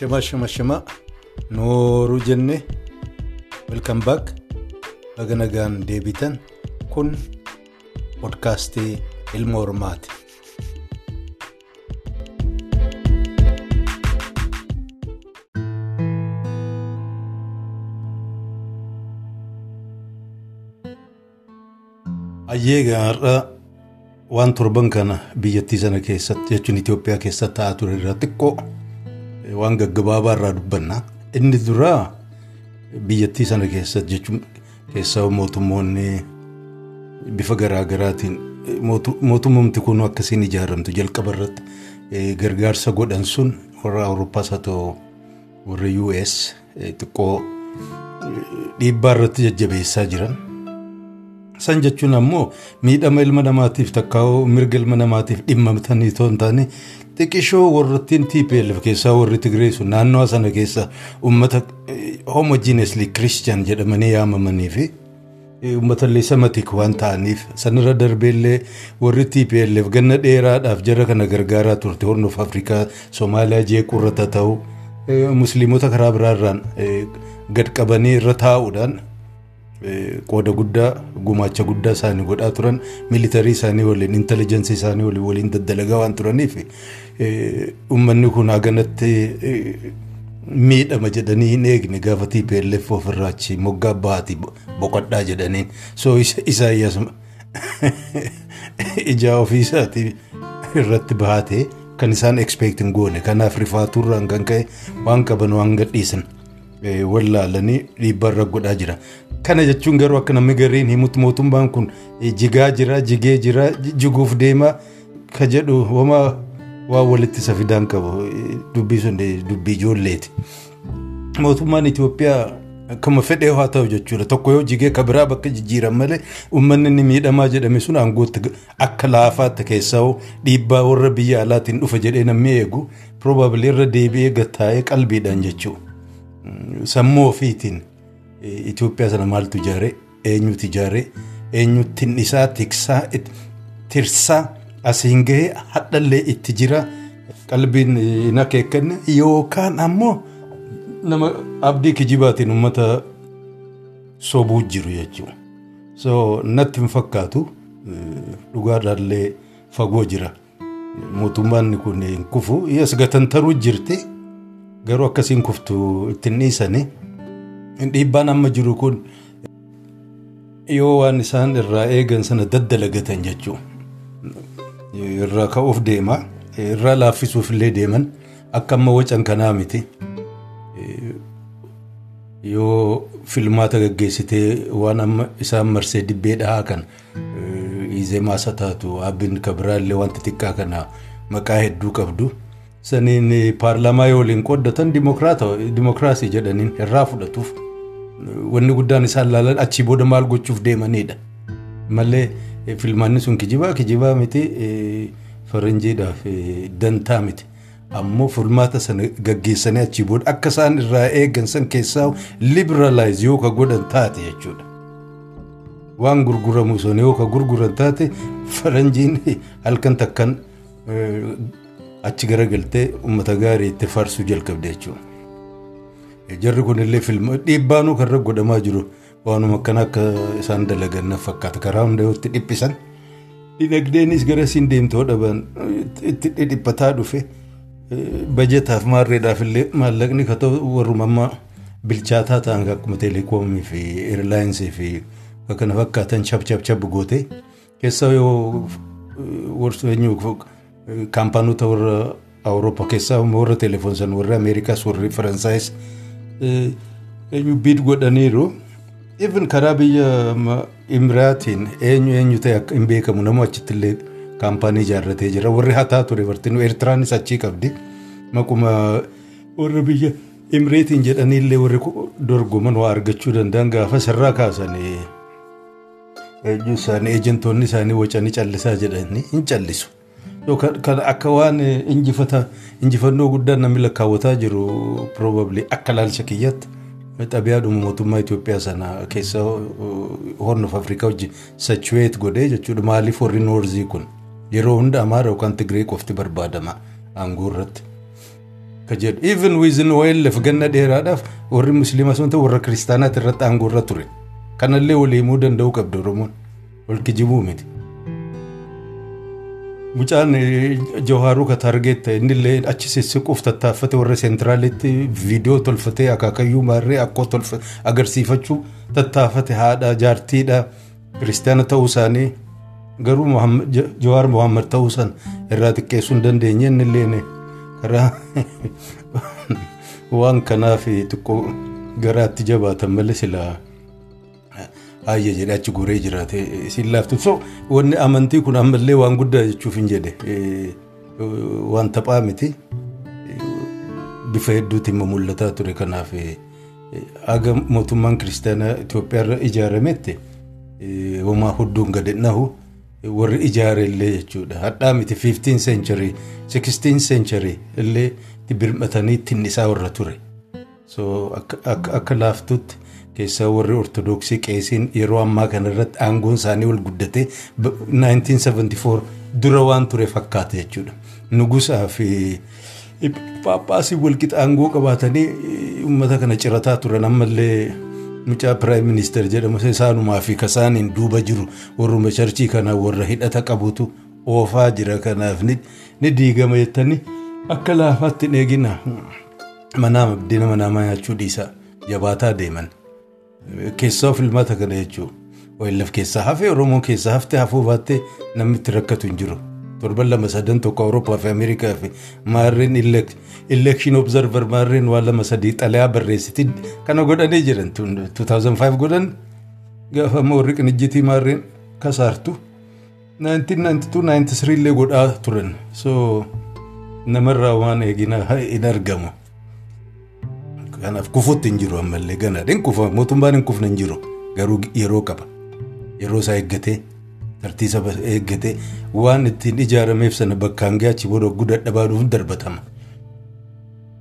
Shima shima shima nooruu jenne welcome back. baga nagaan deebitan kun podkaastii ilma hormaati. Hayyeegaa har'a waan torban kana biyyattii sana keessatti jechuun Itoophiyaa keessatti ta'aa ture irraa xiqqoo waan gaggabaabaa irraa dubbanna. Inni duraa biyyattii sana keessatti jechuun keessaa mootummoonni bifa garaagaraatiin mootummamti kun akkasiin ijaaramtu jalqaba irratti gargaarsa godhan sun warra Awurooppaas haa ta'u warra US xiqqoo dhiibbaa irratti jajjabeessaa jiran. San jechuun ammoo miidhama ilma namaatiif takkaa'uu mirga ilma namaatiif dhimmamtanii itoo hin taane xiqqishoo warrattiin TPLF keessaa warri Tigree sun naannoo sana keessa uummata homojiinesli kiristiyan jedhamanii yaamamanii fi uummata illee samatik waan ta'aniif sanarra darbeellee warri TPLF ganna dheeraadhaaf jara kana gargaaraa turte hornuuf Afrikaa Somaaliyaa jeequrra ta'u musliimota karaa biraarraan gad qabanii irra taa'uudhaan. Qooda guddaa gumaacha guddaa isaanii godhaa turan miilitarii isaanii waliin intelligensii isaanii waliin waliin daddalagaa waan turaniif uummanni kun haganatti miidhama jedhanii hin eegne gaafa TPLF ofirraa achi moggaa bahaati boqodhaa jedhaniin so isaayyaas ijaa ofiisaatii irratti bahatee kan isaan expect hin goone kanaaf rifaaturraan kan ka'e waan qaban waan gadhiisan. wallaalanii dhiibbarra godhaa jira. Kana jechuun garuu akka namni gariin himutti mootummaan kun jigaa jira, jigee jira, jiguuf deemaa ka jedhu wama waan walitti isa fidaan qabu dubbii sun dubbii ijoolleeti. Mootummaan Itoophiyaa akkuma fedhee haa ta'u jechuudha. Tokko yoo jigee ka biraa bakka jijjiiran malee uummanni inni miidhamaa jedhame sun aangootti akka laafaatti keessaa dhiibbaa warra biyya alaatiin dhufa jedhee namni eegu probably irra deebi'ee gattaa'ee qalbiidhaan jechuudha. Sammuu ofiitiin Itoophiyaa sana maaltu ijaaree eenyutu ijaaree eenyutti isaa tiksaa tirsaa asiin gahee hadhallee itti jira qalbiin hin akeekkanne yookaan ammoo nama abdii kijibaatiin uummata sobuu jiru jechuudha. So natti hin fakkaatu dhugaadhaallee fagoo jira. Mootummaan kun hin kufu as gatantaruu jirti. garuu akkasiin kuftu ittiin dhiisanii dhiibbaan amma jiru kun yoo waan isaan irraa eegan sana daddalagatan jechuudha. Irraa ka'uuf deema irraa laaffisuuf illee deeman akka amma wacan kanaa miti. Yoo filmaata gaggeessitee waan amma isaan marsee dibbee dhahaa kan izee maasa taatu abbiin kabiraallee wanta xiqqaa kana maqaa hedduu qabdu. saniin paarlaamaa yoo waliin qooddatan dimokiraasii jedhaniin irraa fudhatuuf wanni guddaan isaan laalan achii booda maal gochuuf deemanidha. Malee filmaanni sun kijibaa kijibaa miti faranjiidhaaf dantaa miti. Ammoo filmaata sana gaggeessanii achii booda akka isaan irraa eegan san keessaa libiraalaayiz yoo ka godhan taate jechuudha. Waan gurguramu sun yoo ka gurguran taate faranjiin halkan takkan achi garagaltee uummata gaarii itti faarsuu jalqabde jechuudha. Jarri kunillee filma dhiibbaanuu kan irra godhamaa jiru. Waanuma akkana akka isaan dalagan fakkaata. Karaa hunda yoo itti dhiphisan. Dinagdeenis gara siin deemtoo dhaban itti dhiphataa dhufe. Bajetaaf maarreedhaaf illee maallaqni ka ta'u warruma amma bilchaataa ta'an akkuma teeleekoomii fi eerlaayinsii fi kana fakkaatan chab chab chab goote. Keessaa yoo warseenyuu kaampaanota warra awurooppaa keessaa warra telefoonsan warra ameerikaas warri faransaayis eenyu biid godhaniiru even karaa biyya imiraatiin eenyu eenyu ta'e akka hin beekamu nama achitti illee kaampaanii ijaarratee jira warri hataa ture bartinu eertiraanis achii qabdi maquma warra biyya imireetiin jedhaniillee warri dorgoman waa argachuu danda'an gaafa sirraa kaasanii eenyu isaanii eejentoonni isaanii wacanii callisaa jedhanii hin callisu. Kan akka waan injifannoo guddaan namni lakkaawwataa jiru probably akka laalcha kiyyatti xabiyaadhuma mootummaa Itoophiyaa sana keessa horn of Afrikaa wajjin sachuweet godhee jechuudha. Maaliif warri noorzii kun? Yeroo hunda amaara yookaan tigree qofti barbaadama aangoo irratti. ka jedhu. Even wizin OLF ganna dheeraadhaaf warri musliimaa sun ta'u warra kiristaanaati irratti aangoo irra ture. Kanallee wal himuu danda'uu qabdu oromoon. Wal kijibuu miti. Mucaan Jawhaaruu ka taargeet ta'e innillee achi sissiquuf tattaaffate warra seentiraalitti viidiyoo tolfatee akaakayyuu maarree akkoo agarsiifachuu tattaaffate haadha jaartiidha. Kiristaana ta'uu isaanii garuu Jawaar Mohaammed ta'uu san irraa xiqqeessuu hin dandeenye innillee karaa waan kanaaf xiqqoo garaatti jabaatan malee silaa ayya jedhe achi goree jiraate siin laaftu so wanni amantii kun ammallee waan guddaa jechuuf hin jedhe. Waan taphaa miti. Bifa hedduutiin mul'ataa ture. Kanaaf aga mootummaan kiristaanaa Itoophiyaa irra ijaarametti homaa hedduun gadi nahu. Warri ijaare illee jechuudha. Hadhaa miti 15 century 16 century illee birmatanii ittiin isaa warra ture. So akka laaftutti keessaa warri ortodoksii qeesiin yeroo ammaa kana irratti aangoon isaanii ol guddatee 1974 dura waan ture fakkaata jechuudha. Nugusaa fi paappaasii walqixa aangoo qabaatanii uummata kana cirataa turan ammallee mucaa piraayim ministeer jedhamu isaanumaa fi kasaaniin duuba jiru warruma charchii kana warra hidhata qabutu oofaa jira kanaaf ni diigama jettanii akka laafaatti hin eegina manaa abdiina manaa nyaachuu dhiisaa jabaataa deeman. Keessaa filmaata kana jechuun OLF keessaa hafee Oromoo keessaa haftee hafuu baattee namni itti rakkatu hin jiru. Torban lama sadan tokko Awurooppaa fi Ameerikaa fi maarreen election observer maarreen waan lama sadii xalayaa barreessiti kana godhanii jiran 2005 godhan gaafa ammoo warri qinijjitii maarreen kasaartu 1992-93 illee godhaa turan so namarraa waan eegina hin argamu. Kanaaf kufuutti hin jiru ammallee ganaadhaan kufa mootummaan hin kufne hin jiru garuu yeroo qaba yeroo isaa eeggatee tartiisa eeggatee waan ittiin ijaarameef sana bakkaan gaachi booda guddaa darbatama.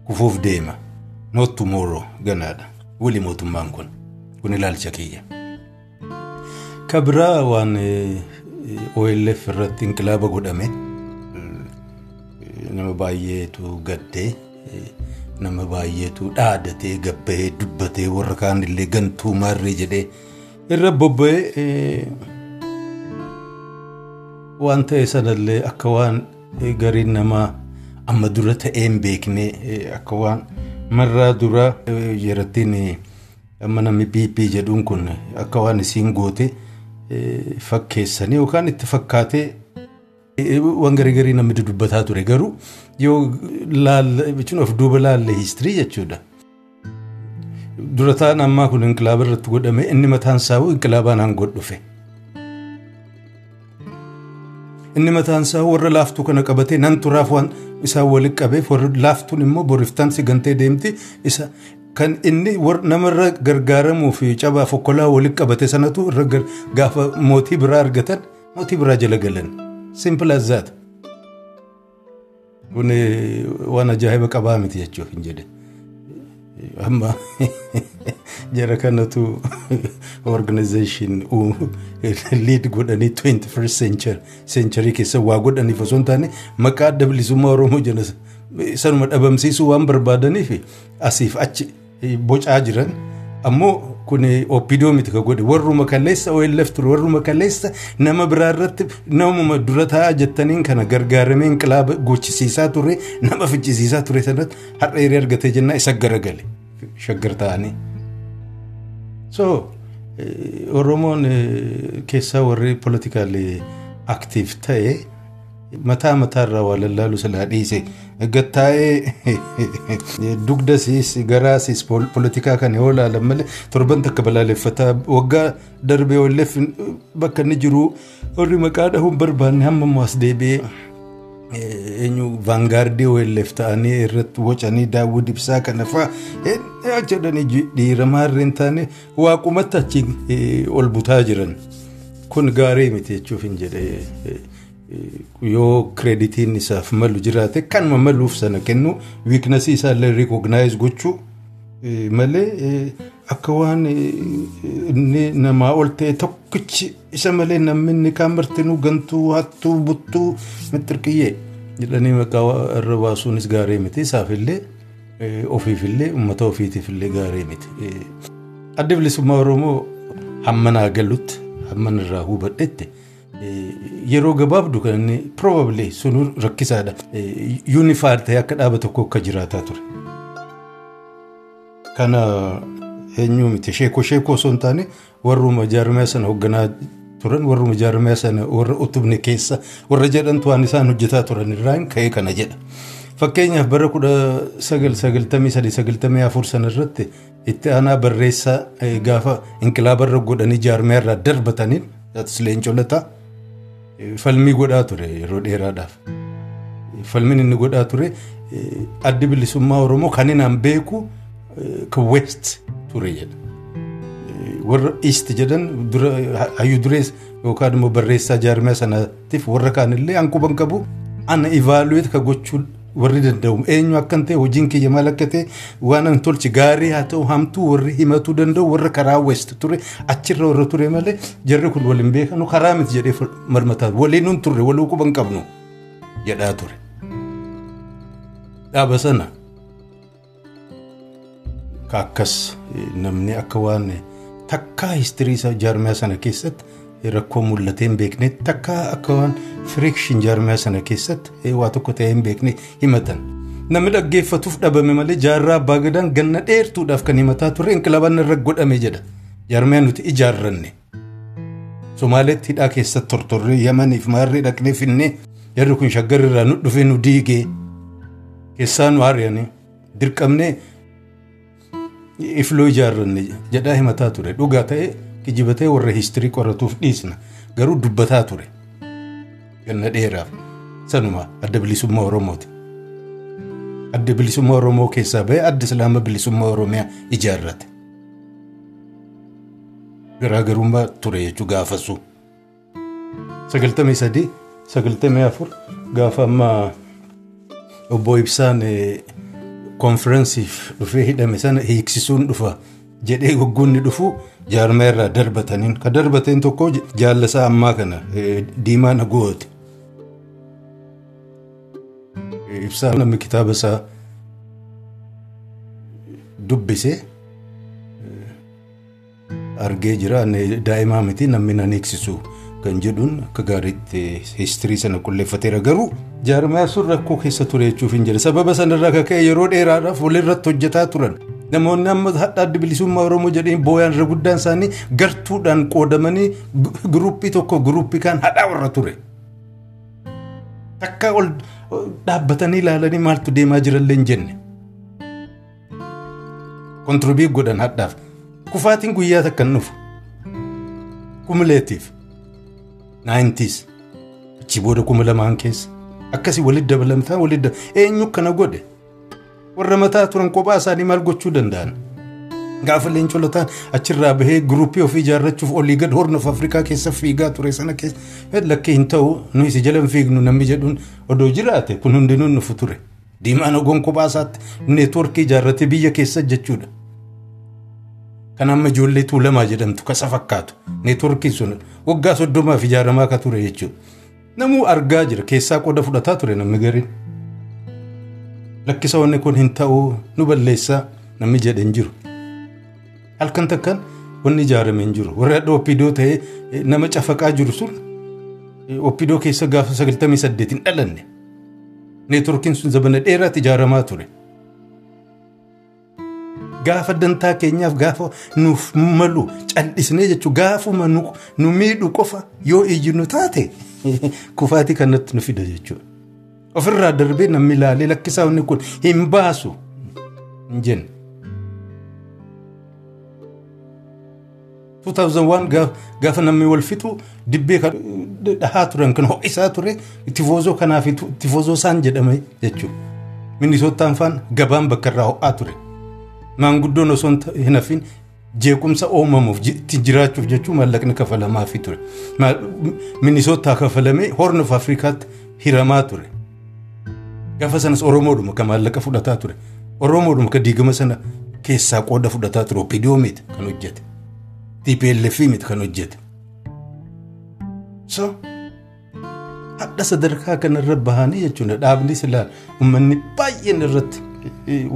Kufuuf deema. Not tomorrow ganaadha wali mootummaan kun kun ilaalcha kiyya. Kabiraa waan OLF irratti inqilaaba godhame. Nama baay'eetu gaddee. Nama baay'eetu dhaadatee gabbahee dubbatee warra kaan illee gantuu maarree jedhee irra bobba'ee waan ta'e sanallee akka waan gariin namaa amma dura ta'ee hin beekne akka waan marraa dura yerattiin amma namni pp jedhuun kun akka waan isiin goote fakkeessanii yookaan itti fakkaatee waan garii garii namni dubbataa ture garuu yoo laalle jechuun of duuba laalle hiistirii jechuudha. Dura ta'an ammaa kun inqilaaba irratti godhame inni mataan isaa inqilaabaan aangoo dhufe. Inni mataan isaa warra laaftuu kana qabatee nan turaaf waan isaan walitti qabeef laaftuun immoo boriftaan sigantee deemti isa kan inni namarra gargaaramuu fi cabaaf okkolaa walitti qabate sanatu irra gaafa mootii biraa argatan mootii biraa jala galan. Simple as that. Kun waan ajaa'iba qabaa miti jechuuf hin jedhe amma jara kanatu organization lead godhanii 21st century century keessa waa godhaniif osoo hin taane maqaa adda bilisummaa oromoo jala sanuma dhabamsiisuu waan barbaadaniif asiif achi bocaa jiran ammoo kun oppidoo miti ka godhe warruma kalleessa OLF ture warruma kalleessa nama biraa irratti namuma dura taa'aa jettaniin kana gargaaramee inqilaaba gochisiisaa ture nama fichisiisaa ture sanatti har'a hiree argatee jennaa isa garagale shaggar ta'anii. So Oromoon keessaa warri politikaalii aktiif ta'e mataa mataarraa waa lallaalu silaa dhiise gattaa'ee dugdasiis garaasiis poolitikaa kan yoo ilaalan malee torban takka balaaleffataa waggaa darbee OLF bakka inni jiru warri maqaa dhahuun barbaanne hamma ammoo as deebi'ee eenyu vaangaardii OLF ta'anii irratti bocanii daawwii ibsaa kana fa'aa jedhanii dhiiramaa irra hin taane waaqumatti achi ol butaa jiran kun gaarii miti jechuuf hin jedhee. Yoo kireeditiin isaaf malu jiraate kanuma maluuf sana kennu wiiknasii isaallee rikognaayiz gochuu malee akka waan namaa ol ta'e tokkichi isa malee namni inni kaan martinuu gantuu hattuu buttuu mixirqiyyee jedhanii maqaa irra baasuunis gaarii miti isaaf illee ofiifillee uummata ofiitiifillee gaarii miti. Adda bilisummaa Oromoo hammanaa galutti hamman irraa hubadhetti yeroo gabaabdu kan inni probably sun rakkisaadha. Yuunifaayid ta'ee akka dhaaba tokko akka jiraataa ture. Kana eenyu miti sheekoo sheekoo osoo hin taane warruma jaarmaya sana hoogganaa turan warruma jaarmaya sana warra utubne keessa warra jedhantu waan isaan hojjetaa turan irraan ka'ee kana jedha. Fakkeenyaaf bara kudha sagal sagaltamii sadii sagaltamii afur sana irratti itti aanaa barreessaa gaafa inqilaabarra godhanii jaarmaya irraa darbataniin leencolataa falmii godhaa ture yeroo dheeraadhaaf. Falmiin inni godhaa ture addi bilisummaa Oromoo kan inni beeku kan West ture jedha. Warra East jedhan hayyuu durees yookaan immoo barreessaa jaarmaya sanaatiif warra kaanillee hanquban qabu ana ivaaluweet ka gochuu warri danda'u eenyu akkan ta'e hojiin kiyya maal akka ta'e waan an tolchi gaarii haa ta'u hamtuu warri himatuu danda'u warra karaa west ture achirra warra ture malee jarri kun waliin beekanu karaa miti jedhee marmataa waliin nun turre walii quban qabnu jedhaa ture. Dhaaba sana. Akkas namni akka waan takkaa histirii isaa jaarmaya sana keessatti rakkoo mul'atee hin beekne takka akka waan firikshin jaarmaya sana keessatti waa tokko ta'ee hin beekne himatan. Namni dhaggeeffatuuf dhabame malee jaarraa abbaa gadaan ganna dheertuudhaaf kan himataa turre inqilaaban irra godhame jedha. Jaarmaya nuti ijaarranne. Somaaleetti hidhaa keessatti tortorree Yamaniif maarree dhaqnee finnee jarri kun shaggar irraa nu dhufee nu diigee keessaa nu ari'anii dirqamnee ifloo ijaarranne jedhaa himataa ture dhugaa ta'ee kijibatee warra histirii qoratuuf dhiisna garuu dubbataa ture ganna dheeraaf sanuma adda bilisummaa oromooti. Adda bilisummaa oromoo keessaa bahee adda islaama bilisummaa oromiyaa ijaarrate. Garaagarummaa ture jechuu gaafasu. Sagaltamii sadii sagaltamii afur gaafa ammaa obbo Ibsaan konferensiif dhufee hidhame sana hiiksisuun dhufa jedhee goggoonni dhufu jaarmaya irraa darbataniin ka darbateen tokko jaallasaa ammaa kana diimaa nagooti. Ibsaa namni kitaaba isaa dubbisee argee jira daa'imaa miti namni nan hiiksisu kan jedhuun akka gaariitti histirii sana qulleeffateera garuu jaarmaya sun rakkoo keessa ture jechuuf hin jedhe sababa sanarraa akka ka'e yeroo dheeraadhaaf walirratti hojjetaa turan. Namoonni amma hadha adda bilisummaa Oromoo jedhanii booyaan irra guddaan isaanii gartuudhaan qoodamanii guruppii tokko guruppii kaan hadhaa warra ture. Takka ol dhaabbatanii ilaalanii maaltu deemaa jirallee hin jenne. Kontiroobii godhan hadhaaf. Kufaatiin guyyaa takka hin dhufu. Kumuleetiif. Naayintiis. Achi booda kuma lamaan keessa. Akkasii walitti dabalamtaa walitti eenyu kana godhe. Warra mataa turan kophaa isaanii maal gochuu danda'an. Gaafa leencolotaan achirraa bahee guruppii ofii ijaarrachuuf olii gad hornoof Afrikaa keessa fiigaa ture sana keessa lakkee hin ta'u nu isi jala hin fiignu namni jedhuun odoo jiraate kun hundinuu nufu ture. Diimaan ogoon kophaa isaatti neetwoorkii ijaarrate biyya keessa jechuudha. Kan amma ijoollee tuulamaa jedhamtu kasa fakkaatu neetwoorkiin sun waggaa soddomaaf ijaaramaa akka ture jechuudha. Namuu argaa jira keessaa qooda fudhataa ture namni gariin. Lakkisa wanni kun hin ta'u nu balleessaa namni jedhe hin jiru. Halkan takkan wanni ijaarame hin jiru. Warri hadha oppidoo ta'ee nama cafaqaa jiru sun oppidoo keessa gaafa sagaltamii saddeet hin dhalanne. Neetworkiin sun zabana dheeraatti ijaaramaa ture. Gaafa dantaa keenyaaf gaafa nuuf malu callisnee jechuun gaafuma nu miidhu qofa yoo iyyinu taate kufaatii kanatti nu fida jechuudha. Ofirraa darbee namni ilaalee lakkisaa inni kun hin baasu hin jenne. 2001 gaafa namni wal fixu dibbee dhahaa turan kan ho'isaa ture tifoozoo kanaaf tifoozoo isaan jedhame jechuudha. Minisootaan faan gabaan bakka irraa ho'aa ture. Maanguddoon osoo hin hafin jeequmsa uumamuuf jiraachuuf jechuun maallaqni kafalamaafii ture. Minisootaa kafalamee hornoof Afrikaatti hiramaa ture. Gaafa sanas Oromoodhuma kan maallaqa fudhataa ture. Oromoodhuma kan diigama sana keessaa qooda fudhataa ture. Opidiyoo miti kan hojjete. TPLF miti kan hojjete. So hadha sadarkaa kanarra bahanii jechuudha dhaabni silaa uummanni baay'een irratti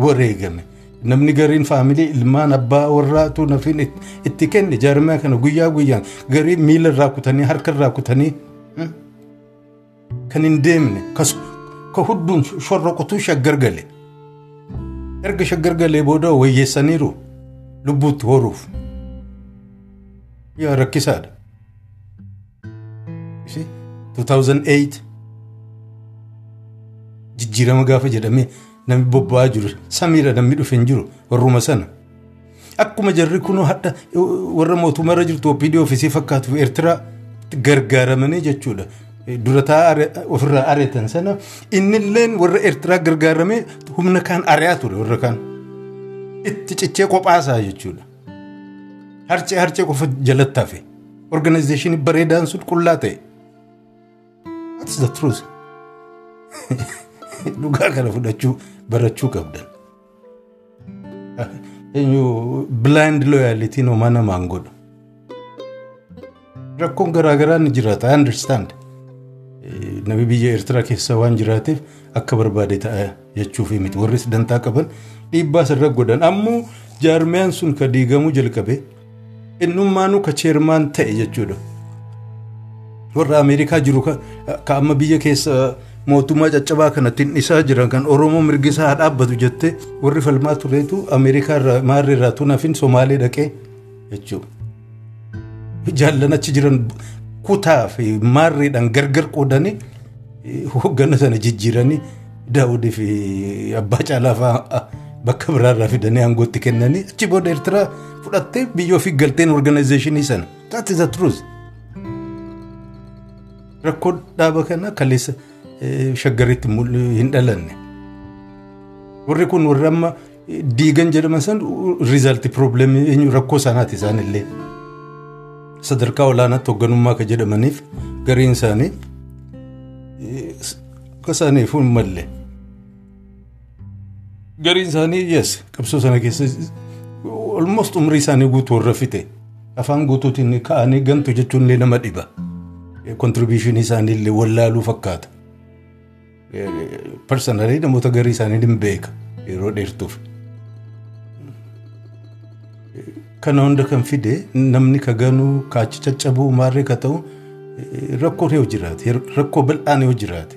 wareegame. Namni gariin faamilii ilmaan abbaa warraatu nafiin itti kenne jaarmaa kana guyyaa guyyaan garii miila irraa kutanii harka irraa kutanii kan hin deemne ka hudduun shorroqutuu shaggar gale. Erga shaggar galee booda wayyeessaniiru lubbuutti horuuf. Yaa rakkisaadha. 2008 jijjiirama gaafa jedhamee namni bobba'aa jiru samiidha namni dhufe hin jiru warruma sana. Akkuma jarri kunoo hadha warra mootummaarra jirtu opiidii ofiisii fakkaatu eertiraa gargaaramanii jechuudha. Durataa ofirraa ari'atan sana innilleen warra eertiraa gargaaramee humna kaan ari'aa ture warra kaan. Itti cichee kophaasaa jechuudha. Harcee harcee qofa jalatti hafe. Organizeeshinii bareedaan sun qullaa ta'e. That's the truth. Dhugaa kana fudhachuu barachuu qabdan. Blind loyalty homaa namaan godhu. Rakkoon garaagaraa ni jiraata. I understand. Namni biyya Eertiraa keessa waan jiraateef akka barbaade ta'a jechuufi miti. Warri dantaa qaban dhiibbaa sirra godhan. Ammoo jaarmiyaan sun ka diigamuu jalqabe innummaanuu ka cheermaan ta'e jechuudha. Warra Ameerikaa jiru ka amma biyya keessa mootummaa caccabaa kanatti isaa jiran kan Oromoo mirgisaa haa dhaabbatu jettee warri falmaa tureetu Ameerikaa irraa maarri irraa tunafin Somaalee dhaqee jechuudha. Jaallan achi jiran kutaa fi maarriidhaan gargar qoodanii hoggana sana jijjiiranii daawudii fi abbaa caalaa fa'aa bakka biraarraa fidanii aangootti kennanii achi booda Eertiraa fudhattee biyya ofii galteen organizeeshinii sana. The truth. Rakkoo dhaaba kana kaleessa shaggaritti hin dhalanne. Warri kun warri amma diigan jedhaman san riizaaltii piroobileemii rakkoo sanaati isaanillee. Sadarkaa olaanaatti hoogganummaa kan jedhamaniif gariin isaanii akka isaaniif hin malle. Gariin isaanii yes qabsoo sana keessa almost umrii isaanii guutuu warra fixe afaan guutuutiin ka'anii gantu jechuun illee nama dhiba. Kontribiishinii isaanii illee wallaaluu fakkaata. Parsanalii namoota garii isaanii hin beeka yeroo dheertuuf. Kana hunda kan fide namni ka ganuu kaachi caccabuu maarree ka ta'u rakkoo yoo jiraate rakkoo bal'aan yoo jiraate.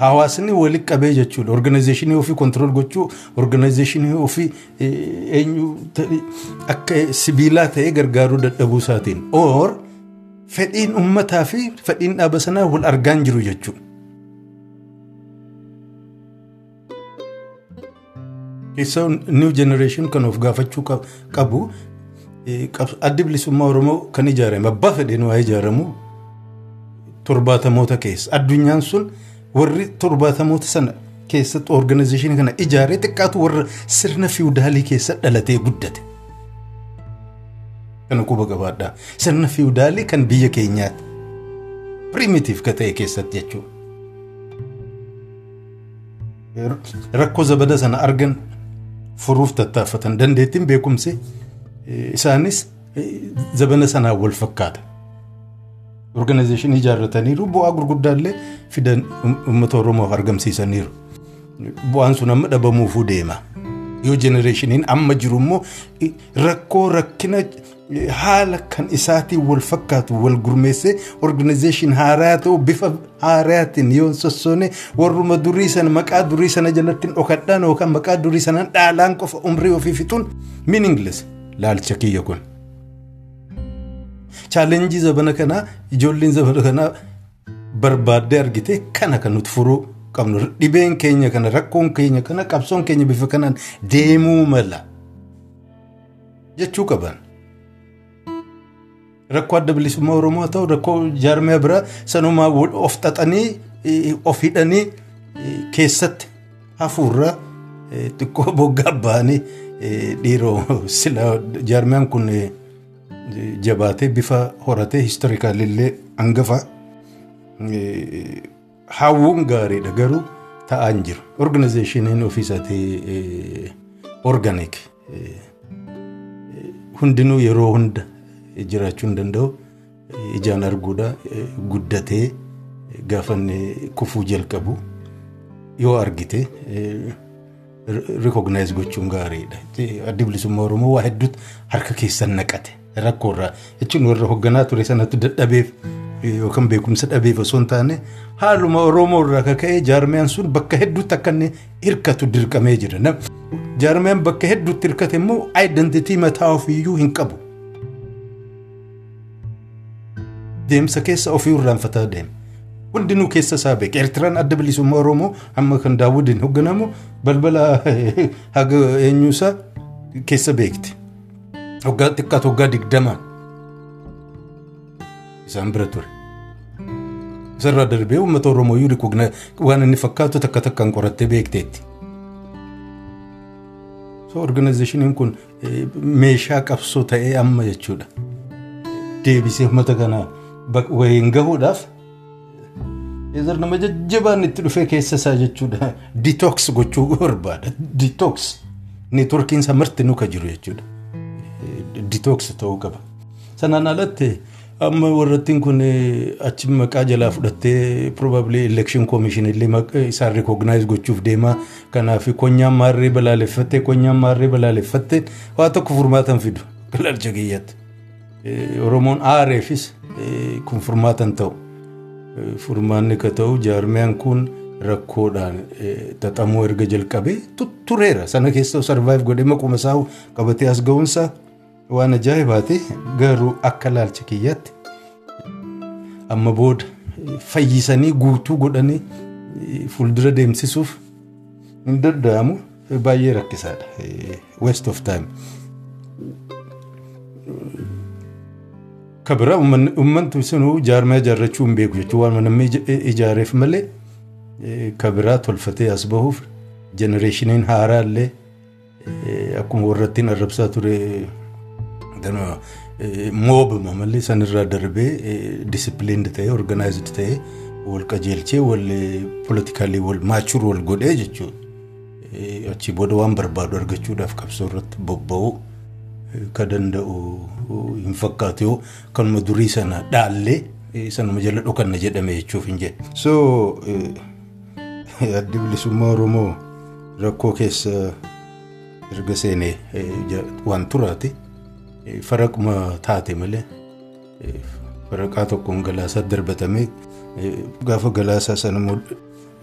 Hawaasni walitti qabee jechuudha. Organizeeshinii ofii kontirool gochuu organizeeshinii ofii eenyu akka sibiilaa ta'ee gargaaruu dadhabuu isaatiin. Or fedhiin uummataa fi fedhiin dhaaba sanaa wal argaan jiru jechuudha. Keessaa new generation kan of gaafachuu qabu addi bilisummaa Oromoo kan ijaarame abbaa fedheen waa ijaaramu torbaatamoota keessa addunyaan sun warri torbaatamoota sana keessatti organizeeshinii kana ijaaree xiqqaatu warra sirna fiwudaalii keessa dhalatee guddate. Kana quba qabaadhaa. Sirna fiwudaalii kan biyya keenyaati. Primitiif ka ta'e keessatti jechuudha. Rakkoo zabada sana argan furuuf tattaaffatan dandeettiin beekumsi isaanis zabana sanaan wal fakkaata. Organizeeshinii ijaarrataniiru bu'aa gurguddaallee fidan uummata Oromoof argamsiisaniiru. Bu'aan sun amma dhabamuufuu deema. Yoo jenereeshiniin amma jiru immoo rakkoo rakkina haala kan isaatiin wal fakkaatu wal gurmeessee organizeeshin haaraa ta'u bifa haaraatiin yoo sossoone warruma durii sana maqaa durii sana jalatti dhokadhaan yookaan maqaa durii sanaan dhaalaan qofa umrii ofii fixuun meaningless laalcha kiyya kun. Chaalenjii zabana kanaa ijoolleen zabana kanaa barbaaddee argite kana kan nuti furuu qabnu dhibeen keenya kana rakkoon keenya kana qabsoon keenya bifa kanaan deemuu mala. Jechuu qaban. rakkoo adda bilisummaa Oromoo ta'u rakkoo jaarmiyaa biraa sanumaa of xaxanii of hidhanii keessatti hafuurra xiqqoo boggaa ba'anii dhiiroo sila jaarmiyaan kun jabaatee bifa horatee historikaalillee hangafa hawwuun gaariidha garuu ta'aan jiru. Organizeeshiniin ofiisaatii organik hundinuu yeroo hunda jiraachuu hin danda'u. Ijaan arguudha guddatee gaafa kufuu jalqabu. Yoo argite rikognaayis gochuun gaariidha. Addi bilisummaa Oromoo waa hedduutu harka keessan naqate rakkoorraa jechuun warra hoogganaa ture sanatti dadhabeef yookaan beekumsa dhabeef osoo hin taane haaluma Oromoo irraa kaka'ee jaarmiyaan sun bakka hedduutti akka inni hirkatu dirqamee jira. Jaarmiyaan bakka hedduutti hirkate immoo aayidantitii mataa ofiiyyuu hin qabu. Deemsa keessa ofii irraanfataa deema. Hundinuu keessa isaa beeka. Eertiraan adda bilisummaa Oromoo amma kan daawwadiin hoogganamu balbala haga eenyuusaa keessa beekti. Waggaa xiqqaatu waggaa digdamaan isaan bira ture. Isarraa darbee uummata Oromoo iyyuu rikognaa waan inni fakkaatu takka takkaan qorattee beekteetti. So organizaashiniin kun meeshaa qabsoo ta'ee amma jechuudha. Deebisee uummata kana wayiin gahuudhaaf Eezar nama jajjabaan itti dhufee keessa isaa jechuudha. Detox gochuu barbaada. Detox. Neetworkiin isaa marti nuka jiru jechuudha. Detox ta'uu qaba. Sanaan alatti amma warrattiin kun achi maqaa jalaa fudhattee probably election commission illee isaan recognize gochuuf deemaa. Kanaaf konyaan maarree balaaleffattee konyaan maarree balaaleffattee waa tokko furmaatan fidu. Galaalcha kiyyaatti. Oromoon aareefis kun furmaatan ta'u. furmaanni ka ta'u jaarmiyaan kun rakkoodhaan xaxamuu erga jalqabee tureera sana keessa sarvaayiv godhee maquma isaa qabatee as ga'uunsaa waan ajaa'ibaati garuu akka laalcha kiyyaatti amma booda fayyisanii guutuu godhanii fuuldura deemsisuuf hin danda'amu baay'ee rakkisaadha. Waste of time. kabira uummanni sunuu jaarmaya ijaarrachuu hin beeku jechuun waan namni ijaareef malee kabiraa tolfatee as bahuuf jenereeshiniin haaraa illee akkuma warrattiin arrabsaa ture moobama malee sanirraa darbee disipiliind ta'ee organaayizd ta'ee wal qajeelchee wal politikaalii wal maachur wal godhee jechuudha. Achii booda waan barbaadu argachuudhaaf qabsoo irratti bobba'uu ka danda'u hin fakkaatu yoo kanuma durii sana dhaallee sanuma jala dhokanna jedhame jechuuf hin jedhe. So addi bilisummaa Oromoo rakkoo keessa erga seenee waan turaati faraquma taate malee faraqaa tokkoon galaasaa darbatamee gaafa galaasaa sana immoo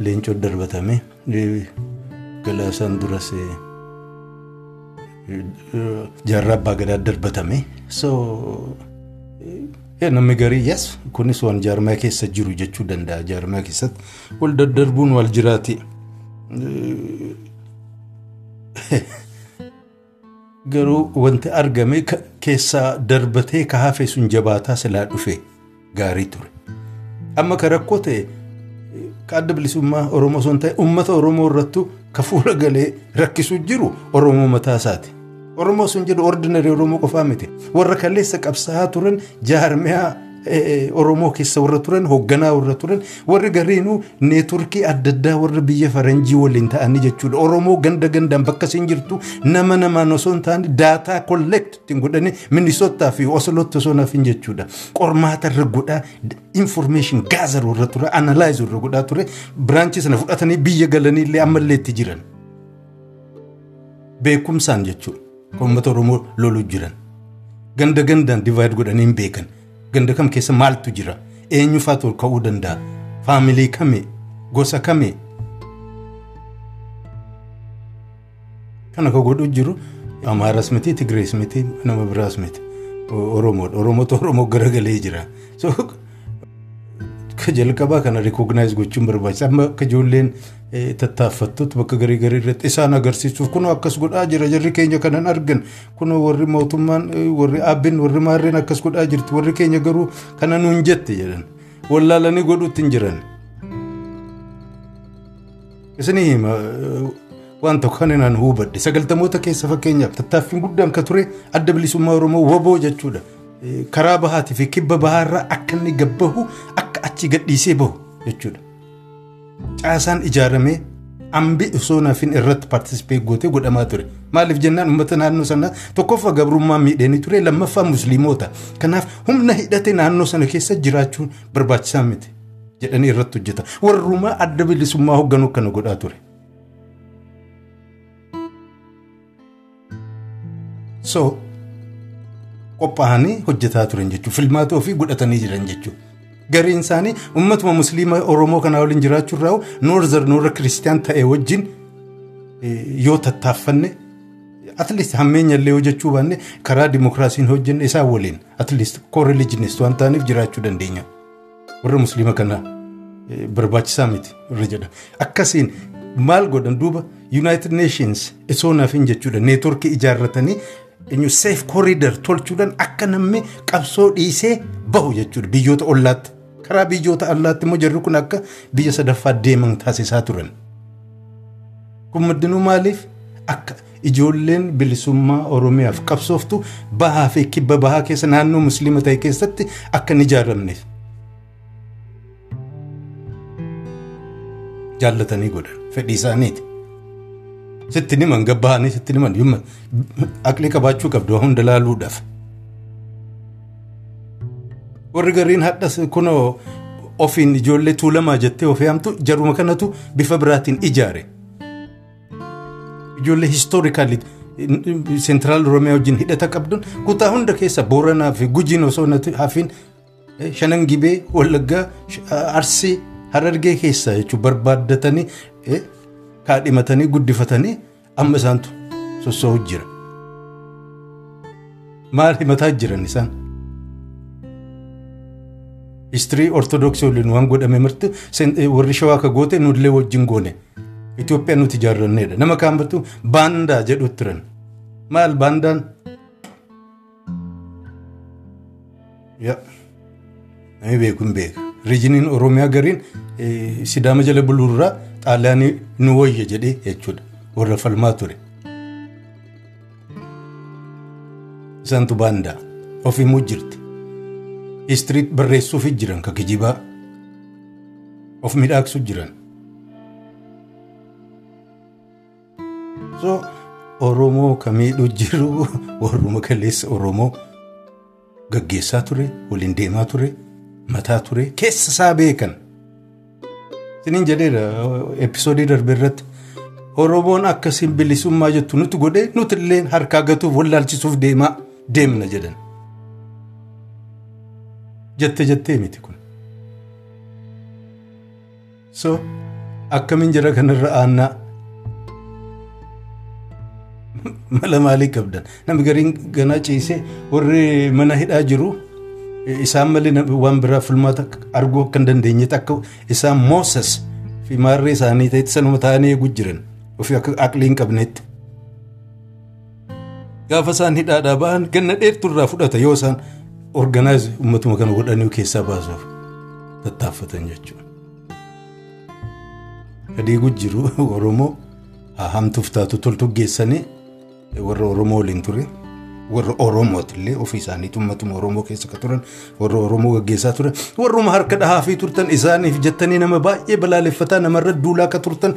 leencoo darbatamee galaasaan duras jaarraa abbaa gadaa darbatame so namni garii yes kunis waan jaarmaa keessa jiru jechuu danda'a jaarmaa keessatti wal daddarbuun wal jiraati garuu wanti argame keessaa darbatee ka hafe sun jabaataa silaa dhufe gaarii ture amma ka rakkoo ta'e ka adda bilisummaa oromoo sun ta'e ummata oromoo irrattu ka fuula galee rakkisuu jiru oromoo mataa isaati. Oromoo sun jedhu ordinary Oromoo qofaa miti. Warra kaleessa qabsaa'aa turan jaarmiyaa Oromoo keessa warra turan hoogganaa warra turan warri gariinuu neetworkii adda addaa warra biyya faranjii waliin ta'anii jechuudha. Oromoo ganda gandaan bakka isin jirtu nama namaan osoo hin taane daataa kollekt ittiin godhanii minisootaa fi osolootti osoo nafin jechuudha. Qormaata irra godhaa information gaazar warra ture analaayiz warra godhaa ture biraanchii sana fudhatanii biyya galanii illee ammallee itti jiran. Beekumsaan jechuudha. uummata oromoo loluu jiran ganda gandaan divaayid godhanii hin ganda kam keessa maaltu jira. Eenyu faatu ka'uu danda'a faamilii kami gosa kami kana ka godhu jiru? Amaaras miti tigrees miti nama biraas miti oromoodha oromootu oromoo garagalee jira ka jalqabaa kana rikognaayiz gochuun barbaachisa amma akka ijoolleen tattaaffattutti bakka garii garii irratti isaan agarsiisuuf kunoo akkas godhaa jira jarri keenya kanan argan kunoo warri mootummaan warri aabbiin warri maarreen akkas godhaa jirti warri keenya garuu kana nuun jette jedhan wallaalanii godhuutti hin jiran. Isinii hima waan tokko kan inaan hubadhe sagaltamoota keessa fakkeenyaaf tattaaffiin guddaan ka ture adda bilisummaa oromoo waboo jechuudha. Karaa bahaatii fi kibba bahaarraa akka inni gabbahu akka achi gadhiisee bahu jechuudha. Caasaan ijaaramee hambi osoo naafin irratti paartisipee gootee godhamaa ture maaliif jennaan uummata naannoo sanaa tokkoffaa gabrummaa miidhanii ture lammaffaa musliimota kanaaf humna hidhatee naannoo sana keessa jiraachuun barbaachisaa miti jedhanii irratti hojjeta warrumaa adda bilisummaa hoogganuu kana godhaa ture. so qophaa'anii hojjetaa turan jechuudha filmaata ofii godhatanii jiran jechuudha. Gariin isaanii uummatuma musliima Oromoo kanaa waliin jiraachuu irraa noorzar noora kiristiyaan ta'e wajjin yoo tattaaffanne atleast hammeenya illee hojjechuu baanne karaa dimokiraasiin hojjenne isaan waliin atleast koo-rilijinist waan ta'aniif jiraachuu dandeenya. Warra musliima kanaa barbaachisaa miti irra jedha. Akkasiin maal godhan duuba United Nations isoo naafin jechuudha neetworkii ijaarratanii safe corridor tolchuudhaan akka namni qabsoo dhiisee bahu jechuudha biyyoota ollaatti. Karaa biyyoota allaatti immoo jarri kun akka biyya sadaffaa deeman taasisaa turan. Kun maddinuu maaliif akka ijoolleen bilisummaa Oromiyaaf qabsooftu bahaa fi kibba bahaa keessa naannoo musliima ta'e keessatti akka hin ijaaramneef. Jaallatanii godhan fedhii isaaniiti. Sitti niman gabbahanii sitti niman aqlii qabaachuu qabdu hunda laaluudhaaf. Warri gariin hadhas kunoo ofiin ijoollee tuulamaa jettee of yaamtu jaruma kanatu bifa biraatiin ijaare. Ijoollee histoorikaalii seentiraal Oromiyaa wajjin hidhata qabduun kutaa hunda keessa Booranaa fi Gujiin osoo hafiin shanan gibee Wallaggaa Arsii Harargee keessa jechuun barbaaddatanii kaadhimatanii guddifatanii amma isaantu sossoo'u jira. Maal himataa jiran isaan? Histirii Ortodoksii waliin waan godhame mirti warri shawaa akka goote nullee wajjin goone. Itoophiyaan nuti ijaarranneedha. Nama kaan battu baandaa jedhu turan. Maal baandaan? Yaa. Namni beeku hin beeka. Riijiniin Oromiyaa gariin Sidaama jala buluurraa xaaliyaanii nu wayya jedhee jechuudha. Warra falmaa ture. Isaantu baandaa. Ofiimuu jirti. Histirii barreessuuf jiran ka kijibaa. Of midhaagsuuf jiran. So Oromoo kamiidhu jiru warruma kaleessa Oromoo gaggeessaa ture waliin deemaa ture mataa ture keessa isaa beekan. Siniin jedheera episoodii darbe irratti Oromoon akkasiin bilisummaa jettu nuti godhee nuti illee harkaa gatuuf wallaalchisuuf deemaa deemna jedhan. Jette jettee miti kun. So akkamiin jira kanarra aannaa. mala maalii qabdan namni gariin ganaa ciisee warri mana hidhaa jiru isaan malee waan biraa filmaata arguu akka hin dandeenyetti akka isaan moosas fi maarree isaanii ta'etti sanuma ta'anii eeguu jiran ofii akka aqlii hin qabnetti. Gaafa isaan hidhaadhaa ba'an ganna dheerturraa fudhata yoo isaan organaayiz uummatuma kana godhanii keessaa baasuuf tattaaffatan jechuudha. Adeeguu jiru Oromoo hamtuuf taatu toltu geessanii warra Oromoo waliin ture warra Oromooti illee ofii isaaniitu uummatuma Oromoo keessa ka turan warra Oromoo gaggeessaa turan warruma harka dhahaa fi turtan isaaniif jettanii nama baay'ee balaaleffataa namarra duulaa ka turtan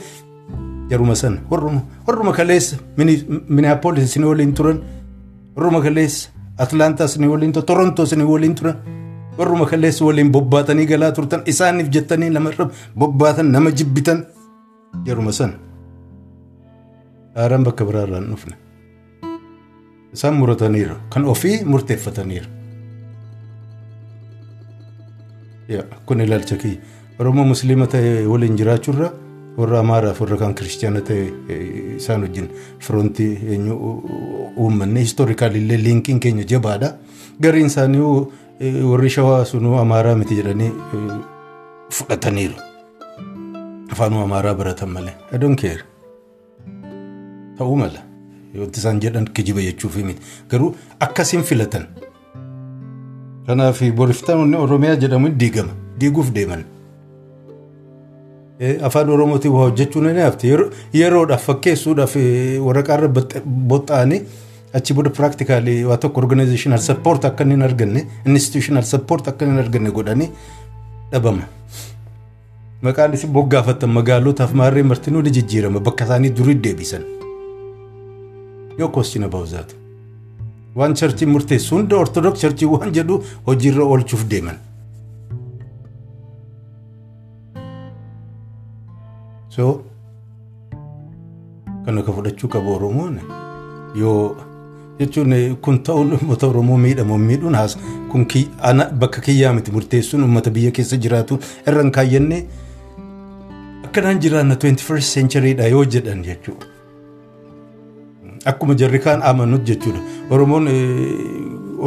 jaruma sana warruma warruma kaleessa Minneapolis isin waliin turan warruma kaleessa Atlaantaa isin waliin turan Torontoo isin waliin turan warruma kaleessa waliin bobbaatanii galaa turtan isaaniif jettanii namarra bobbaatan nama jibbitan jaruma sana. Aaraan bakka biraarraa hin dhufne. Isaan murataniiru. Kan ofii murteeffataniiru. Kun ilaalcha kiyya. Oromoo musliima ta'e waliin jiraachuurra warra Amaaraaf warra kan kiristiyaana ta'e isaan wajjin firoontii eenyu uummanne histoorikaalillee liinkiin keenya jabaadha. Gariin isaanii warri shawaa sunuu Amaaraa miti jedhanii fudhataniiru. Afaanuma Amaaraa baratan malee. Don't care. ta'uu mala wanti isaan jedhan kijiba jechuuf miti garuu akkasiin filatan kanaaf boriftaan oromiyaa jedhamu diigama diiguuf deeman afaan oromootiin waa hojjechuu ni hafte yeroodhaaf fakkeessuudhaaf waraqaarra boxxa'anii achi booda piraaktikaalii waa tokko organizational support akka hin arganne institutional support akka hin arganne godhanii dhabama. Maqaan isin boggaafattan magaalotaaf maarree martinuu ni jijjiirama bakka isaanii durii deebisan. yoo about that. Waan charchii murteessu hunda ortodoks charchii waan jedhu hojiirra oolchuuf deeman. So kana ka fudhachuu qabu Oromoon yoo jechuun kun ta'uun uummata Oromoo miidhamu miidhuun haas kun bakka kiyyaa miti murteessuun uummata biyya keessa jiraatu irra hin kaayyannee akkanaan jiraanna 21st centuryidha yoo jedhan jechuudha. Akkuma jarri kaan amanuut jechuudha. Oromoon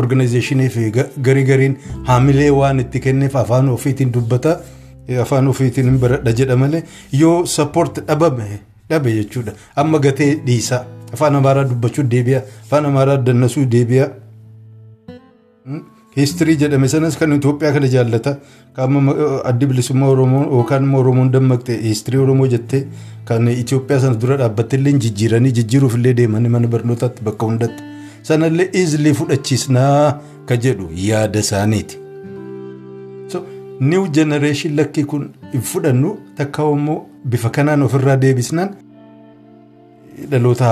organizeeshinii fi garii gariin haamilee waan itti kenneef afaan ofiitiin dubbata afaan ofiitiin hin baradha jedha malee yoo sappoort dhabame dhabe jechuudha. Amma gatee dhiisa. Afaan Amaaraa dubbachuu deebi'a. Afaan Amaaraa dannasuu deebi'a. Histirii jedhame sanas kan Itoophiyaa kana jaallata. Qaama addi bilisummaa Oromoo yookaan immoo Oromoon dammaqxe histirii Oromoo jettee kan Itoophiyaa sana dura dhaabbatte illee jijjiiranii jijjiiruuf illee deemanii mana barnootaatti bakka hundatti. Sanallee iizilii fudhachiisnaa ka jedhu yaada isaaniiti. New generation lakkii kun hin fudhannu takka immoo bifa kanaan ofirraa deebisnaan dhaloota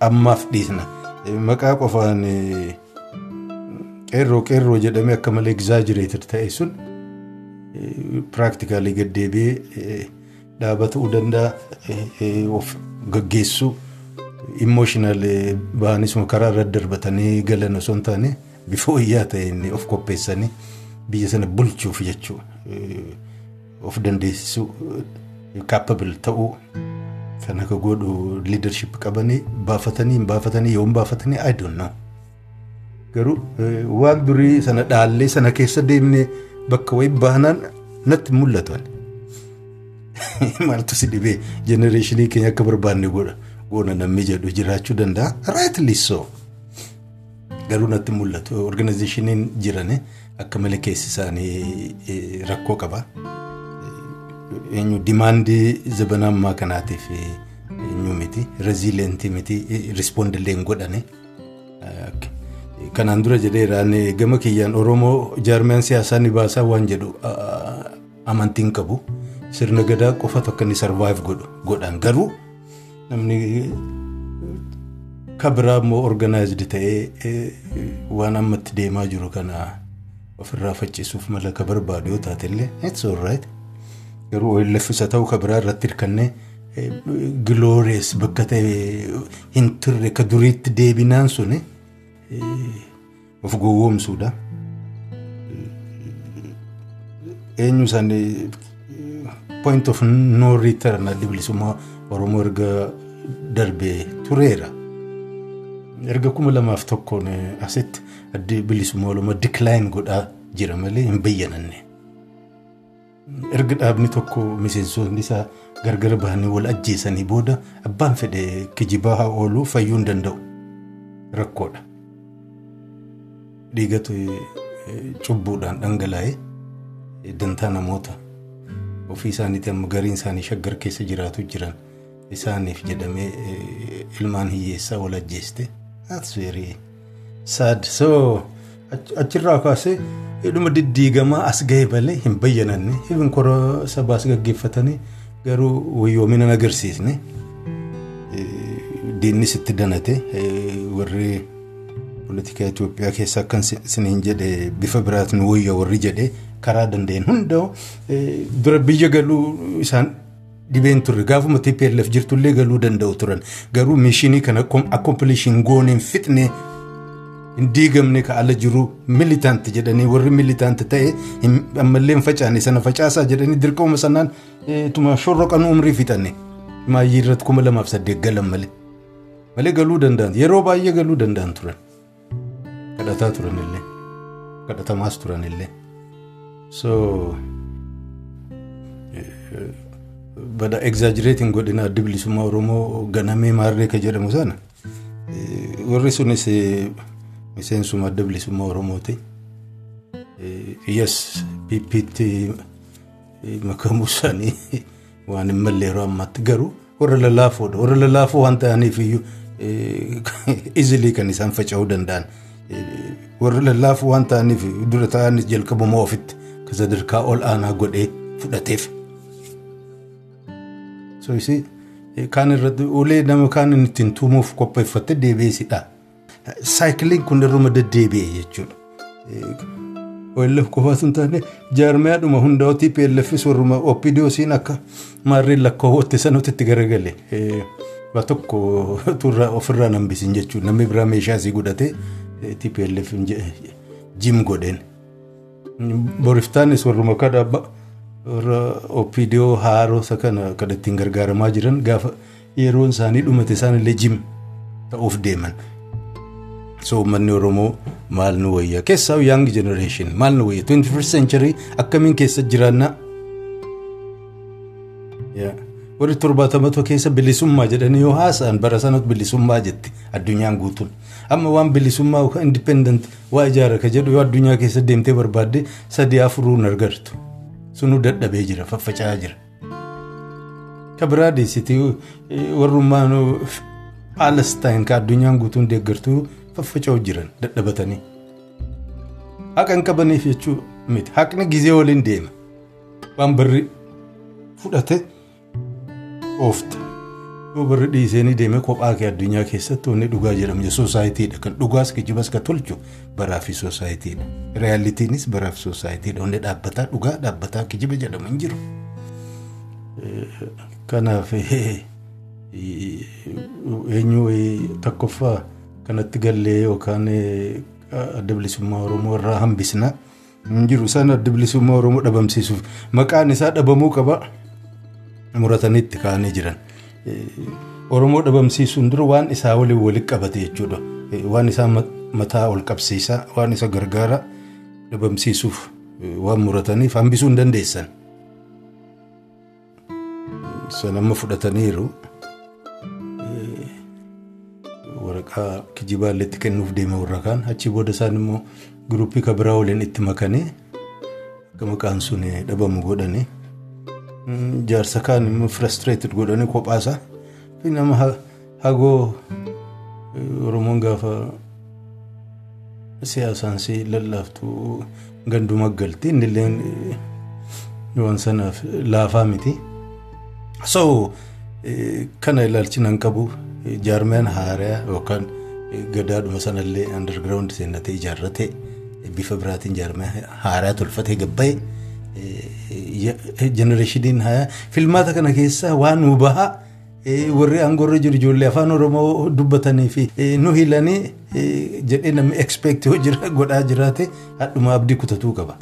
ammaaf dhiisna. Maqaa qofaan qeerroo qeerroo jedhamee akka malee exaggerated ta'e sun practically gad deebi'ee dhaaba ta'uu danda'a of gaggeessuu emotional ba'anisuma karaa irra darbatanii galan osoo hin taane bifa wayyaa ta'een of qopheessanii biyya sana bulchuuf jechuu of dandeessisuu capable ta'uu kan akka godhu leadership qabanii baafatanii hin baafatanii yoo hin baafatanii I don't know. Garuu waan durii sana dhaallee sana keessa deemnee bakka wayii baanaan natti mul'atu. Maaltu si dhibee jenereeshinii keenya akka barbaanne godha. Goona namni jedhu jiraachuu danda'a. Rightly so. Garuu natti mul'atu. Organizeeshiniin jiran akka malee keessi isaanii rakkoo qaba. Eenyu dimaandii zabana ammaa kanaatiif eenyu miti. Reziilentii miti. Rispoondillee hin godhane. Kanaan dura jedheeraan gama kiyyaan Oromoo jaarmiyaan siyaasaa ni baasaa waan jedhu amantiin qabu. Sirna gadaa qofa akka inni sarvaayiv godhan garuu namni kabiraa immoo organaayizdi ta'ee waan ammatti deemaa jiru kana ofirraa faccisuuf mala ka barbaadu yoo taate illee it's alright. Garuu OLFs ta'uu kabiraa irratti hirkannee giloorees bakka ta'e hin turre ka duriitti deebinaan suni. of gowwoomsuudha. Eenyu isaanii point of no return addi bilisummaa Oromoo erga darbee tureera. Erga kuma lamaaf tokkoon asitti bilisummaa Oromoo decline godhaa jira malee hin bayyananne. Erga dhaabni tokko miseensonni isaa gargar bahanii wal ajjeesanii booda abbaan fedhe kijibaa haa ooluu fayyuu hin danda'u. Rakkoodha. dhiigatu cubbuudhaan dhangala'ee dantaa namoota ofii isaaniitti amma gariin isaanii shaggar keessa jiraatu jiran isaaniif jedhamee ilmaan hiyyeessaa wal ajjeeste. So achirraa kaasee dhuma diddiigamaa as ga'e malee hin bayyananne. Even kora sabaas gaggeeffatanii garuu wayyoomina hin agarsiisne diinnis itti danate. Warri. Poolitikaa Itoophiyaa keessa akkan isiniin jedhe bifa biraatiin wayya warri jedhe karaa danda'een hunda'u dura biyya galuu isaan dhibeen turre gaafuma TPLF jirtullee galuu danda'u turan. Garuu mishinii kana akkompiliishin gooneen fixne hin diigamne ka ala jiru militaanti jedhanii warri militaanti ta'e ammallee hin facaane sana facaasaa jedhanii dirqama sanaan tuma shorroqan umrii fixanne. Maayyii irratti kuma lamaaf saddeet galan malee. Malee galuu danda'an. Yeroo baay'ee galuu danda'an turan. kadhataa turanillee kadhatamaas turanillee so bada exaggerating godhina addi bilisummaa oromoo ganamee maarree ka jedhamu sana warri sunis miseensuma adda bilisummaa oromooti yes pippiitti makamuu isaanii waan hin malle yeroo ammaatti garuu warra lallaafoodha warra lallaafoo waan ta'aniif iyyuu izilii kan isaan faca'uu danda'an. warri lallaafoo waan ta'aniif dura ta'anis jalqabuma ofitti ka sadarkaa ol aanaa godhee fudhateef. Kaan irratti ulee nama kaan ittiin tuumuuf qopheeffatte deebi'isidha. Saayikiliin kun irruma deddeebi'e jechuudha. OLF qofaatu hin taane jaarmiyaadhuma hundaa TPLFs warruma OPDOsiin akka maarreen lakkoowwatte sanatti itti garagale. waa tokko turra ofirraa nambisin jechuudha namni biraa meeshaa asii godhatee TPLF jim godheen. Boriftaanis warruma warra OPDO haaromsa kana kan ittiin gargaaramaa jiran gaafa yeroon isaanii dhumate isaanillee jim ta'uuf deeman. So uummanni Oromoo maal nu wayya keessaa young generation maal nu wayya 21st century akkamiin keessa jiraannaa. Warri torbaatamatu keessa bilisummaa jedhanii yoo haasa'an bara sanatti bilisummaa jetti addunyaan guutuun. Amma waan bilisummaa yookaan indipendent waa ijaara ka jedhu yoo addunyaa keessa deemtee barbaadde sadii afuruu hin argattu. Sunuu dadhabee jira faffaca'aa jira. Ka biraa deessitii warrummaan Palestine ka addunyaan guutuun deeggartuu faffaca'u jiran dadhabatanii. Haqa hin qabaniif jechuu miti. Haqni gizee waliin deema. Waan barri fudhate oofta. Yoo barri dhiisanii deeme kophaa kee addunyaa keessatti wanni dhugaa jedhamu soosaayitiidha. Kan dhugaas kijibas ka tolchu baraa fi soosaayitiidha. Reaalitiinis baraa fi soosaayitiidha. Wanni dhaabbataa dhugaa dhaabbataa kijiba jedhamu hin jiru. Kanaaf eenyu tokkoffaa kanatti gallee yookaan adda bilisummaa Oromoo irraa hambisna hin jiru. Isaan adda bilisummaa Oromoo dhabamsiisuuf maqaan isaa dhabamuu qaba. muratanitti kaa'anii jiran. Oromoo dhabamsiisuun dura waan isaa waliin walitti qabate jechuudha. Waan isaa mataa ol qabsiisaa, waan isa gargaara dhabamsiisuuf waan murataniif hambisuu hin dandeessan. San amma fudhataniiru. Waraqaa kijibaalleetti kennuuf deema warra kaan achi booda isaan immoo guruppii kabiraa waliin itti makanii akka maqaan sun dhabamu godhanii. jaarsa kaan immoo frustrated godhanii kophaasa fi nama hagoo oromoon gaafa siyaasaan si lallaaftu ganduma galti innilleen waan sanaaf laafaa miti. So kana ilaalchinan qabu jaarmeen haaraa yookaan gadaadhuma sanallee underground seenatee ijaarrate bifa biraatiin jaarmeen haaraa tolfatee gabbaa'e. jenereeshiniin hayaa filmaata kana keessa waan nu bahaa warri aangoorra jiru ijoollee afaan oromoo dubbatanii fi nu hilanii jedhee namni yoo jira godhaa jiraate hadhuma abdii kutatuu qaba.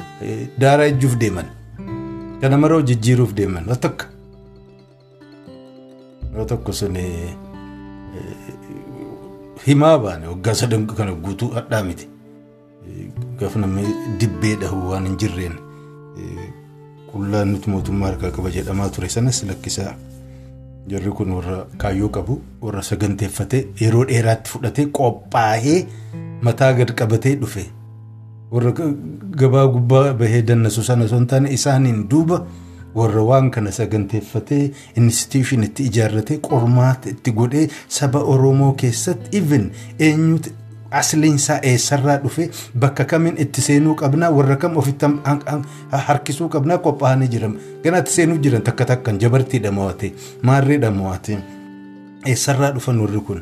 Daaraa ejjuuf deeman. Kana maroo jijjiiruuf deeman. Waa tokko. Waa tokko sun himaa baane waggaa sadan kana guutuu hadhaa miti. Gaafa namni dibbee dhahu waan hin jirreen. qullaan nuti mootummaa harkaa qaba jedhamaa ture sanas lakkisaa jarri kun warra kaayyoo qabu warra saganteeffatee yeroo dheeraatti fudhatee qophaa'ee mataa gad qabatee dhufe warra gabaa gubbaa bahee dannasu sana osoo hin taane isaaniin duuba warra waan kana saganteeffatee institution itti ijaarratee qormaata itti godhee saba oromoo keessatti even eenyuti asliinsaa eessarraa dhufe bakka kamiin itti seenuu qabnaa warra kam ofitti harkisuu qabnaa qophaa'anii jiran ganaatti seenuu jiran takka takkan jabartiidha mo'ate maarreedha mo'ate eessarraa dhufan warri kun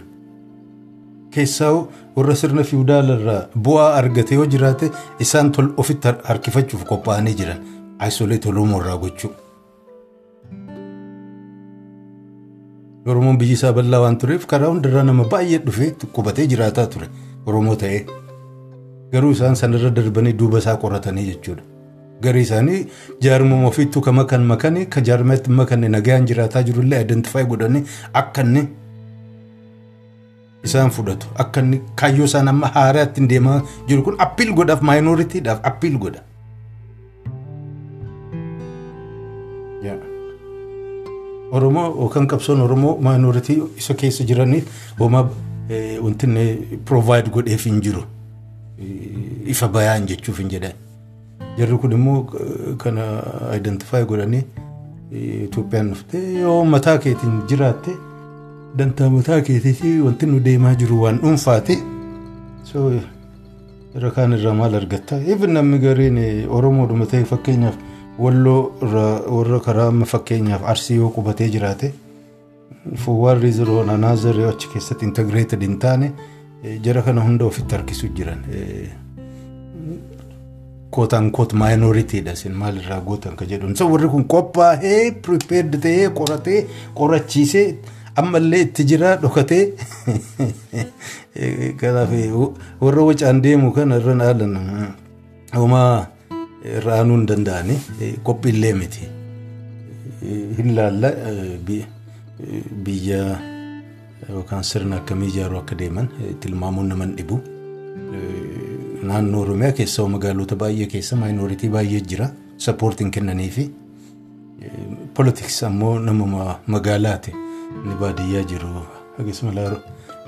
keessaa warra sirna fiwudaalarraa bu'aa argate yoo jiraate isaan ofitti harkifachuuf qophaa'anii jiran aisoleet oromoorraa gochuu. Oromoon biyyi isaa bal'aa waan tureef karaa hundarraa nama baay'ee dhufee qubatee jiraataa ture Oromoo ta'ee. Garuu isaan sanarra darbanii duuba isaa qoratanii jechuudha. Garii isaanii jaarmuma ofiittuu kan makanii ka jaarmatti makanne nagaan jiraataa jirullee identifaayi godhanii akka inni isaan fudhatu. Akka inni kaayyoo isaan amma haaraa ittiin deemaa jiru kun appiil godhaaf maayinooritiidhaaf appiil godha. Oromoo yookaan qabsoon Oromoo maayinooritii isa keessa jiraniif homaa wanti provide godheef hin jiru. Ifa bayaan jechuuf hin jedhan. Jarri kun immoo kana identify godhanii Itoophiyaan dhuftee yoo mataa keetiin jiraatte dantaa mataa keetiitii wanti nu deemaa jiru waan dhuunfaati. So irra kaan irraa maal argatta? Even namni gariin Oromoodhuma ta'e fakkeenyaaf walloo warra karaa amma fakkeenyaaf arsii yoo qubatee jiraate reason or another achi keessatti integrated hin taane jara kana hunda ofitti harkisu jiran. Quote unquote minoritiidha isin maalirraa gootan ka jedhuun. So warri kun qophaa'ee prepared ta'ee qoratee qorachiisee ammallee itti jira dhokatee kanaaf warra wacaan deemu kana irra naalan homaa raanuu hin danda'ani qophiillee miti. Hin laalla biyya yookaan sirna akkamii ijaaruu akka deeman tilmaamuun nama hin dhibu. Naannoo Oromiyaa keessa magaalota baay'ee keessa maayinooritii baay'ee jira sappoortiin kennanii fi politiks ammoo nama magaalaati. Inni baadiyyaa jiru akkasuma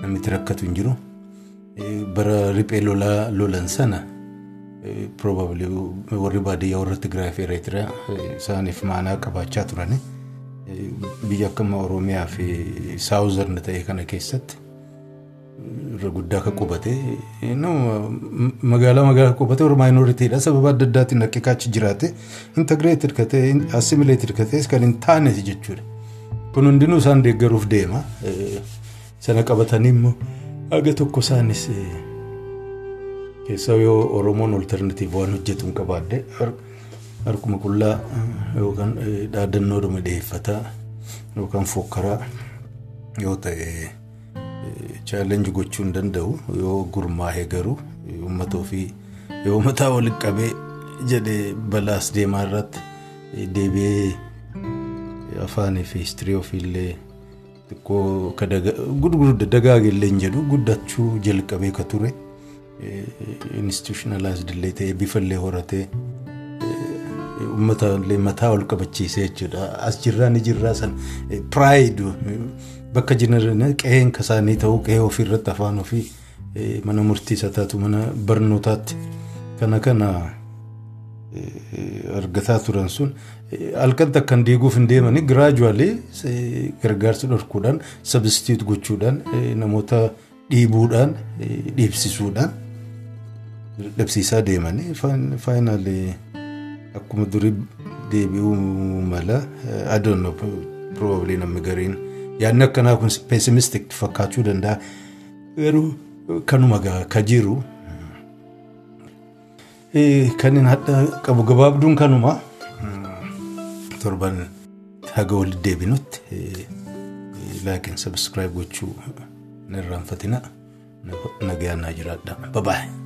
namni rakkatu hin jiru. Bara riphee lolaa lolan sana probably warri baadiyyaa warra Tigraay fi Eritiriyaa isaaniif maanaa qabaachaa turani. Biyya akka Oromiyaa fi Saawuzarn ta'e kana keessatti irra guddaa akka qubate magaalaa magaalaa qubate warra maayinooritiidha sababa adda addaatiin haqiqaa achi jiraate integreeted ka ta'e assimileeted ka ta'es kan hin taaneeti jechuudha. Kun hundinuu isaan deeggaruuf deema. Sana qabatanii immoo haga tokko isaanis keessaa yoo Oromoon alternatiiv waan hojjetu hin qabaadde harkuma qullaa yookaan dhaadannoodhuma dhiyeeffataa yookaan fokkaraa yoo ta'e chaalenji gochuu hin danda'u yoo gurmaa'e garuu uummata ofii yoo mataa waliin qabee jedhee balaas deemaa irratti deebi'ee afaanii fi histirii ofiillee xiqqoo gurgudda dagaagillee hin jedhu guddachuu jalqabee ka ture institutionalized illee ta'ee bifallee horatee uummata illee mataa ol qabachiisee jechuudha. As jirraa ni jirraa san pride bakka jiran qe'een kasaanii ta'uu qe'ee ofiirratti afaan ofii mana murtiisa taatu mana barnootaatti kana kana argataa turan sun halkan takkan diiguuf hin deemanii giraajuwaalii gargaarsa dhorkuudhaan sabstiit gochuudhaan namoota dhiibuudhaan dhiibsisuudhaan dhabsiisaa deemanii faayinaalii akkuma durii deebi'uu mala adoon probably namni gariin. Yaadni akkanaa kun pessimistic fakkaachuu danda'a. Garuu kanuma ka jiru kan hin hadha qabu gabaabduun kanuma. Torban haga walitti deebinutti laakiin sabskiraayib gochuu hin irraanfatina nagayaan naa jiraadha babaayee.